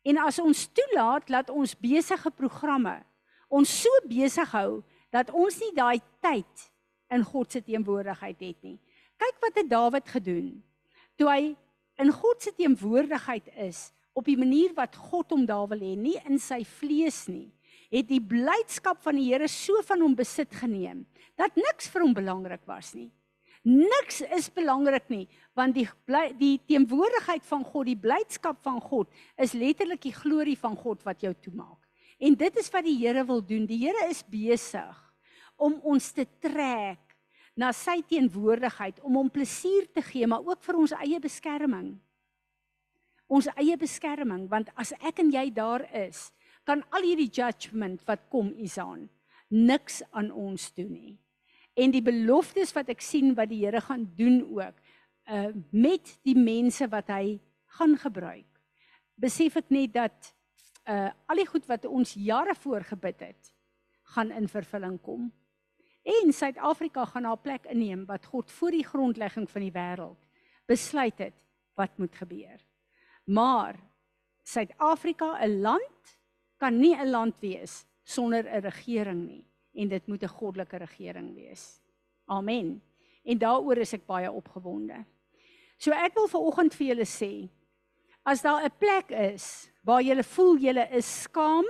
En as ons toelaat dat ons besige programme ons so besig hou dat ons nie daai tyd in God se teenwoordigheid het nie. Kyk wat het Dawid gedoen. Toe hy in God se teenwoordigheid is, op die manier wat God hom daar wil hê, nie in sy vlees nie, het die blydskap van die Here so van hom besit geneem dat niks vir hom belangrik was nie. Niks is belangrik nie, want die die teenwoordigheid van God, die blydskap van God is letterlik die glorie van God wat jou toemaak. En dit is wat die Here wil doen. Die Here is besig om ons te trek na sy teenwoordigheid, om hom plesier te gee, maar ook vir ons eie beskerming. Ons eie beskerming, want as ek en jy daar is, kan al hierdie judgement wat kom Isaan niks aan ons doen nie en die beloftes wat ek sien wat die Here gaan doen ook uh met die mense wat hy gaan gebruik. Besef ek net dat uh al die goed wat ons jare voor gebid het gaan in vervulling kom. En Suid-Afrika gaan haar plek inneem wat God voor die grondlegging van die wêreld besluit het wat moet gebeur. Maar Suid-Afrika, 'n land kan nie 'n land wees sonder 'n regering nie en dit moet 'n goddelike regering wees. Amen. En daaroor is ek baie opgewonde. So ek wil vanoggend vir julle sê as daar 'n plek is waar jy voel jy is skaam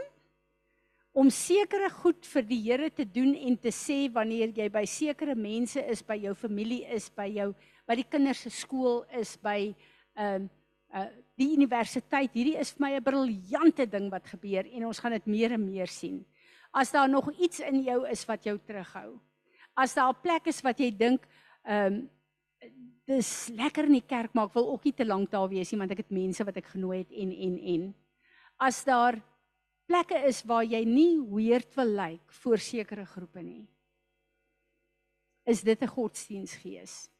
om sekere goed vir die Here te doen en te sê wanneer jy by sekere mense is, by jou familie is, by jou by die kinders se skool is, by ehm uh, uh die universiteit. Hierdie is vir my 'n briljante ding wat gebeur en ons gaan dit meer en meer sien as daar nog iets in jou is wat jou terughou. As daar 'n plek is wat jy dink, ehm um, dis lekker in die kerk, maar ek wil ook nie te lank daar wees nie want ek het mense wat ek genooi het en en en. As daar plekke is waar jy nie weird wil lyk like voor sekere groepe nie. Is dit 'n godsdiensgees?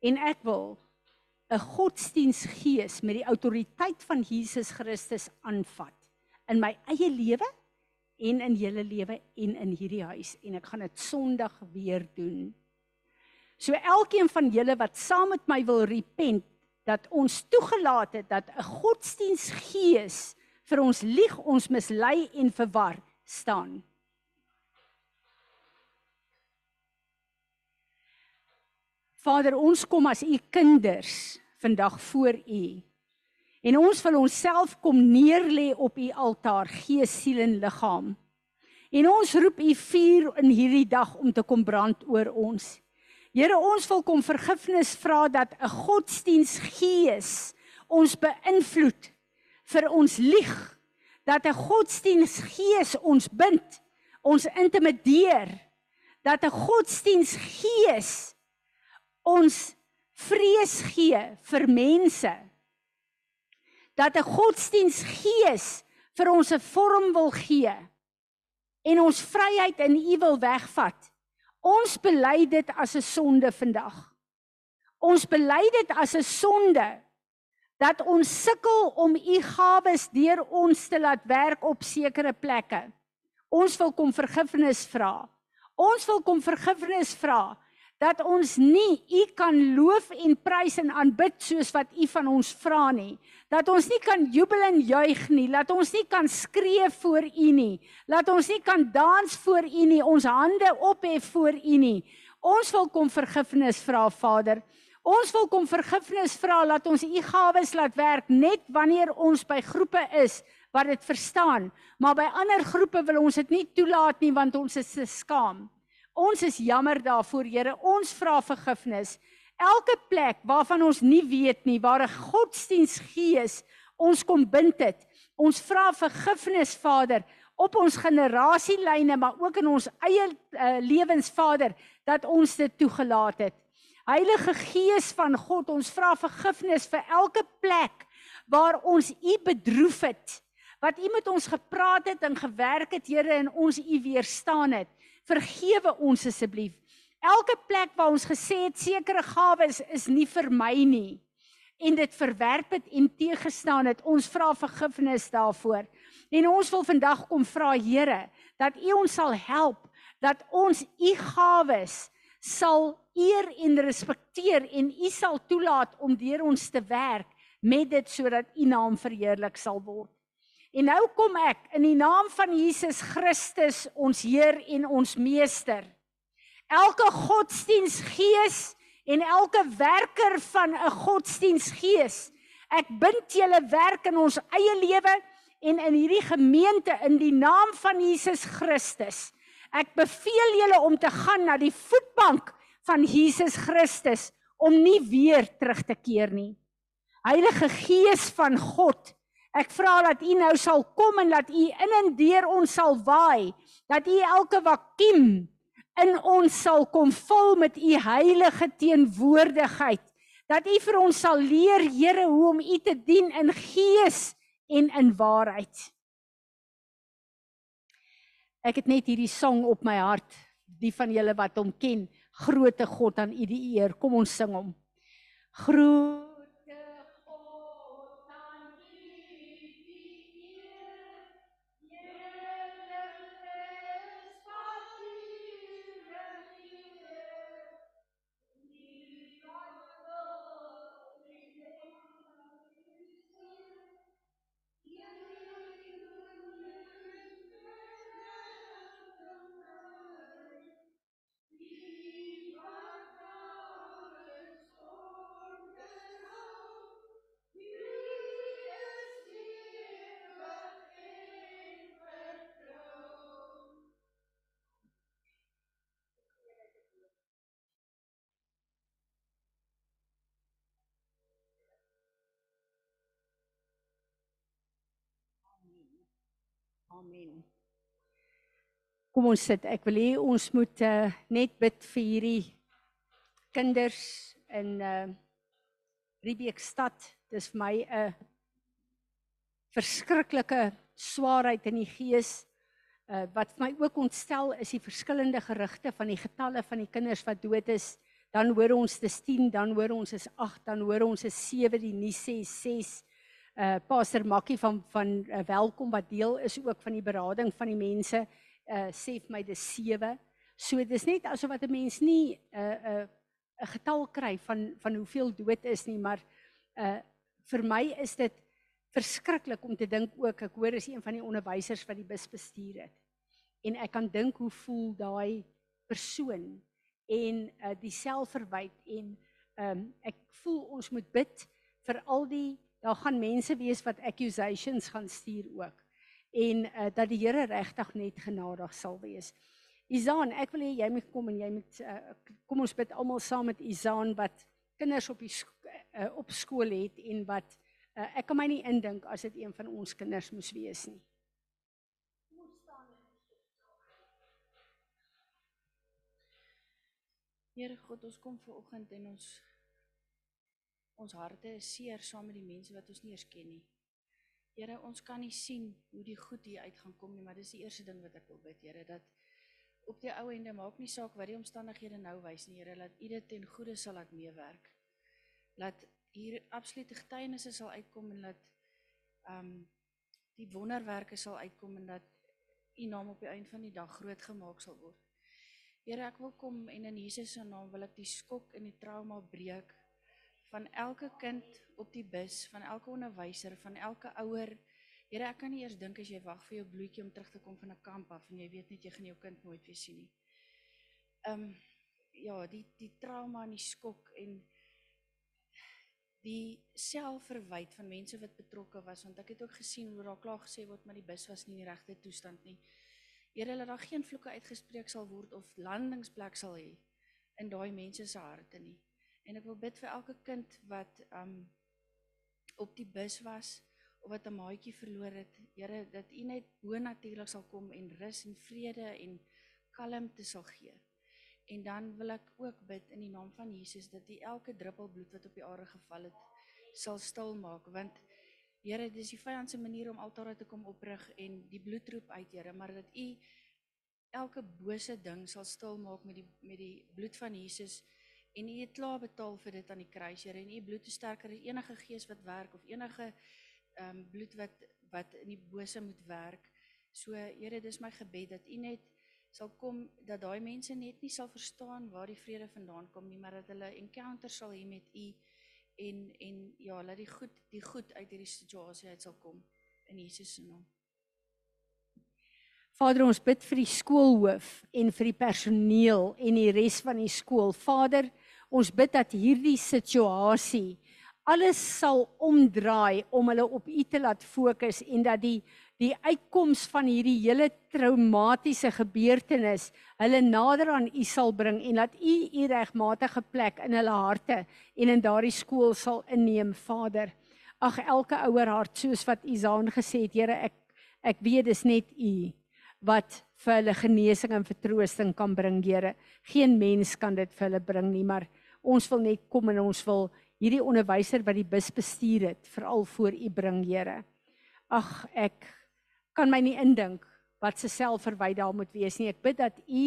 En ek wil 'n godsdiensgees met die autoriteit van Jesus Christus aanvat in my eie lewe en in julle lewe en in hierdie huis en ek gaan dit Sondag weer doen. So elkeen van julle wat saam met my wil repent dat ons toegelaat het dat 'n godsdiensgees vir ons lieg, ons mislei en verwar staan. Vader, ons kom as u kinders vandag voor u. En ons wil onsself kom neerlê op u altaar, gees, siel en liggaam. En ons roep u vuur in hierdie dag om te kom brand oor ons. Here, ons wil kom vergifnis vra dat 'n godsdiensgees ons beïnvloed vir ons lieg. Dat 'n godsdiensgees ons bind, ons intimideer. Dat 'n godsdiensgees ons vrees gee vir mense dat 'n godsdiensgees vir ons 'n vorm wil gee en ons vryheid in U wil wegvat. Ons bely dit as 'n sonde vandag. Ons bely dit as 'n sonde dat ons sukkel om U gawes deur ons te laat werk op sekere plekke. Ons wil kom vergifnis vra. Ons wil kom vergifnis vra dat ons nie u kan loof en prys en aanbid soos wat u van ons vra nie. Dat ons nie kan jubel en juig nie, laat ons nie kan skree voor u nie. Laat ons nie kan dans voor u nie, ons hande ophef voor u nie. Ons wil kom vergifnis vra, Vader. Ons wil kom vergifnis vra dat ons u gawes laat werk net wanneer ons by groepe is wat dit verstaan, maar by ander groepe wil ons dit nie toelaat nie want ons is se skaam. Ons is jammer daarvoor, Here. Ons vra vergifnis. Elke plek waarvan ons nie weet nie waar 'n godsdiensgees ons kom bind het. Ons vra vergifnis, Vader, op ons generasielyne, maar ook in ons eie uh, lewens, Vader, dat ons dit toegelaat het. Heilige Gees van God, ons vra vergifnis vir elke plek waar ons U bedroef het. Wat U met ons gepraat het en gewerk het, Here, en ons U weerstaan het vergewe ons asseblief. Elke plek waar ons gesê het sekere gawes is nie vir my nie en dit verwerp het en teëgestaan het, ons vra vergifnis daarvoor. En ons wil vandag kom vra Here dat U ons sal help dat ons U gawes sal eer en respekteer en U sal toelaat om deur ons te werk met dit sodat U naam verheerlik sal word. En nou kom ek in die naam van Jesus Christus, ons Heer en ons Meester. Elke godsdiensgees en elke werker van 'n godsdiensgees, Ek bind julle werk in ons eie lewe en in hierdie gemeente in die naam van Jesus Christus. Ek beveel julle om te gaan na die voetbank van Jesus Christus om nie weer terug te keer nie. Heilige Gees van God, ek vra dat U nou sal kom en dat U in en deur ons sal waai, dat U elke vakuum in ons sal kom vul met U heilige teenwoordigheid. Dat U vir ons sal leer, Here, hoe om U te dien in gees en in waarheid. Ek het net hierdie song op my hart, die van julle wat hom ken, Grote God aan U die eer. Kom ons sing hom. Groot Amen. Kom ons sit. Ek wil hê ons moet uh, net bid vir hierdie kinders in uh Riebeekstad. Dis vir my 'n uh, verskriklike swaarheid in die gees. Uh wat my ook ontstel is die verskillende gerugte van die getalle van die kinders wat dood is. Dan hoor ons dis 10, dan hoor ons is 8, dan hoor ons is 7, die nuus sê 6 uh Pastor Makkie van van uh, welkom wat deel is ook van die berading van die mense uh sê vir my dis 7. So dis net asof wat 'n mens nie 'n uh, 'n uh, 'n getal kry van van hoeveel dood is nie, maar uh vir my is dit verskriklik om te dink ook ek hoor is een van die onderwysers wat die bus bestuur het. En ek kan dink hoe voel daai persoon en uh die selfverwyd en ehm um, ek voel ons moet bid vir al die daar gaan mense wees wat accusations gaan stuur ook en uh, dat die Here regtig net genadig sal wees. Izaan, ek wil hê jy moet kom en jy moet uh, kom ons bid almal saam met Izaan wat kinders op die uh, op skool het en wat uh, ek kan my nie indink as dit een van ons kinders moes wees nie. Here God, ons kom ver oggend en ons Ons harte is seer saam met die mense wat ons nie eens ken nie. Here, ons kan nie sien hoe die goed hier uit gaan kom nie, maar dis die eerste ding wat ek wil bid, Here, dat op die ou ende maak nie saak wat die omstandighede nou wys nie, Here, laat U dit ten goeie sal laat meewerk. Laat hier absolute getuienisse sal uitkom en laat ehm um, die wonderwerke sal uitkom en dat U naam op die einde van die dag groot gemaak sal word. Here, ek wil kom en in Jesus se naam wil ek die skok en die trauma breek van elke kind op die bus, van elke onderwyser, van elke ouer. Here, ek kan nie eers dink as jy wag vir jou bloetjie om terug te kom van 'n kamp af en jy weet net jy gaan jou kind nooit weer sien nie. Ehm um, ja, die die trauma en die skok en die selfverwyd van mense wat betrokke was want ek het ook gesien hoe daar klaar gesê word maar die bus was nie in die regte toestand nie. Here, laat daar geen vloeke uitgespreek sal word of landingsplek sal hê in daai mense se harte nie. En ek wil bid vir elke kind wat um op die bus was of wat 'n maatjie verloor het. Here, dat U net bo natuurlik sal kom en rus en vrede en kalmte sal gee. En dan wil ek ook bid in die naam van Jesus dat U elke druppel bloed wat op die aarde geval het sal stil maak want Here, dis die vyand se manier om altare te kom oprig en die bloed roep uit, Here, maar dat U elke bose ding sal stil maak met die met die bloed van Jesus en u het klaar betaal vir dit aan die kruis Here en u bloed is sterker as enige gees wat werk of enige ehm um, bloed wat wat in die bose moet werk. So Here, dis my gebed dat u net sal kom dat daai mense net nie sal verstaan waar die vrede vandaan kom nie, maar dat hulle encounter sal hê met u en en ja, laat die goed die goed uit hierdie situasie uit sal kom in Jesus se naam. Vader, ons bid vir die skoolhoof en vir die personeel en die res van die skool. Vader, Ons bid dat hierdie situasie alles sal omdraai om hulle op U te laat fokus en dat die die uitkoms van hierdie hele traumatiese gebeurtenis hulle nader aan U sal bring en dat U U regmatige plek in hulle harte en in daardie skool sal inneem, Vader. Ag elke ouer hart soos wat Isaan gesê het, Here, ek ek weet dis net U wat vir hulle genesing en vertroosting kan bring, Here. Geen mens kan dit vir hulle bring nie, maar ons wil net kom en ons wil hierdie onderwyser wat die bus bestuur het, veral voor U bring, Here. Ag, ek kan my nie indink wat se selfverwyd daar moet wees nie. Ek bid dat U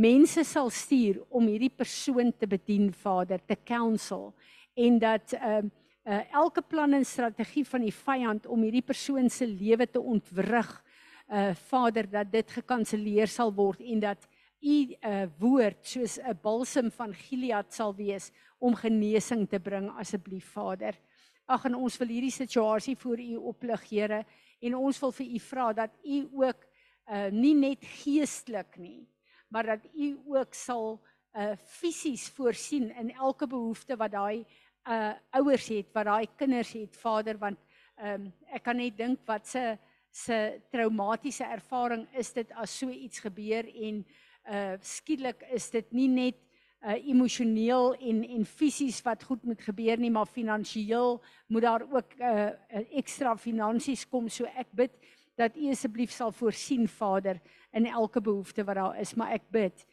mense sal stuur om hierdie persoon te bedien, Vader, te counsel en dat ehm uh, uh, elke plan en strategie van die vyand om hierdie persoon se lewe te ontwrig, uh Vader, dat dit gekanselleer sal word en dat U uh, woord soos 'n balsem van Gilead sal wees om genesing te bring asseblief Vader. Ag en ons wil hierdie situasie voor U oplig, Here, en ons wil vir u vra dat u ook uh nie net geestelik nie maar dat u ook sal uh fisies voorsien in elke behoefte wat daai uh ouers het wat daai kinders het Vader want ehm um, ek kan net dink wat se se traumatiese ervaring is dit as so iets gebeur en uh skielik is dit nie net uh emosioneel en en fisies wat goed moet gebeur nie maar finansiëel moet daar ook uh ekstra finansies kom. So ek bid dat u asseblief sal voorsien Vader in elke behoefte wat daar is. Maar ek bid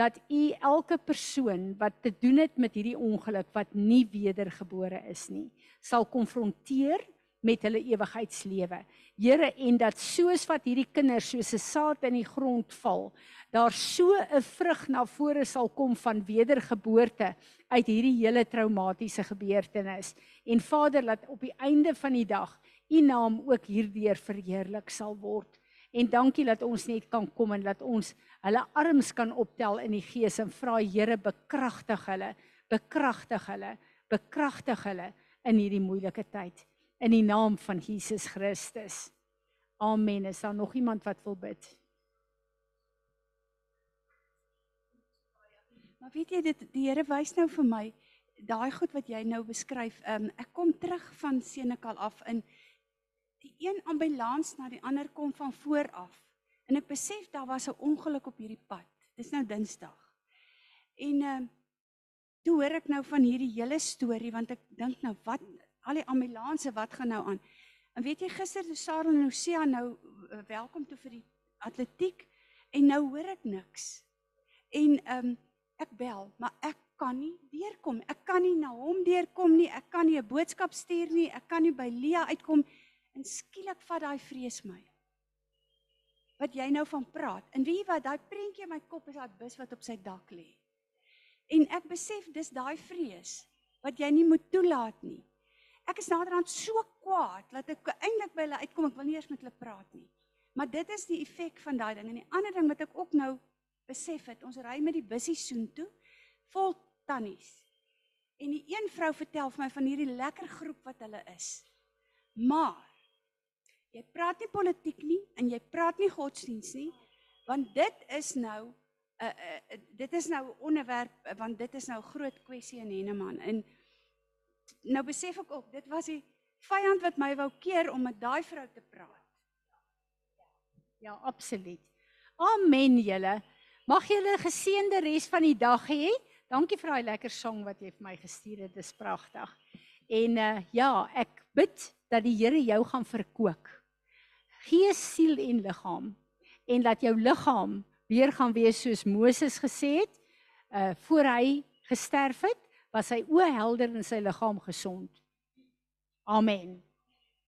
dat u elke persoon wat te doen het met hierdie ongeluk wat nie wedergebore is nie sal konfronteer met hulle ewigheidslewe. Here en dat soos wat hierdie kinders soos 'n saad in die grond val, daar so 'n vrug na vore sal kom van wedergeboorte uit hierdie hele traumatiese gebeurtenis. En Vader, laat op die einde van die dag U naam ook hierdeur verheerlik sal word. En dankie dat ons net kan kom en dat ons hulle arms kan optel in die gees en vra Here bekragtig hulle, bekragtig hulle, bekragtig hulle in hierdie moeilike tyd in die naam van Jesus Christus. Amen. Is daar nog iemand wat wil bid? Maar weet jy dit die Here wys nou vir my daai goed wat jy nou beskryf. Um ek kom terug van Senekal af in die een ambulans na die ander kom van voor af. En ek besef daar was 'n ongeluk op hierdie pad. Dis nou Dinsdag. En um toe hoor ek nou van hierdie hele storie want ek dink nou wat al die ambulanse wat gaan nou aan. En weet jy gister toe Sarah en Lucia nou uh, welkom toe vir die atletiek en nou hoor ek niks. En ehm um, ek bel, maar ek kan nie deurkom. Ek kan nie na hom deurkom nie. Ek kan nie 'n boodskap stuur nie. Ek kan nie by Lia uitkom en skielik vat daai vrees my. Wat jy nou van praat. En wie wat daai prentjie in my kop is daai bus wat op sy dak lê. En ek besef dis daai vrees wat jy nie moet toelaat nie. Ek is naderhand so kwaad dat ek eintlik by hulle uitkom ek wil nie eers met hulle praat nie. Maar dit is die effek van daai ding. En die ander ding wat ek ook nou besef het, ons ry met die bussie soontoe vol tannies. En die een vrou vertel vir my van hierdie lekker groep wat hulle is. Maar jy praat nie politiek nie en jy praat nie godsdiens nie, want dit is nou 'n uh, uh, uh, dit is nou 'n onderwerp want dit is nou groot kwessie in Henneman. En nou besef ek ook, dit was die vyand wat my wou keer om met daai vrou te praat. Ja, absoluut. Amen julle. Mag julle 'n geseënde res van die dag hê. Dankie vir daai lekker sang wat jy vir my gestuur het. Dit is pragtig. En uh ja, ek bid dat die Here jou gaan verkoop. Gees, siel en liggaam en dat jou liggaam weer gaan wees soos Moses gesê het, uh voor hy gesterf het was sy oë helder en sy liggaam gesond. Amen.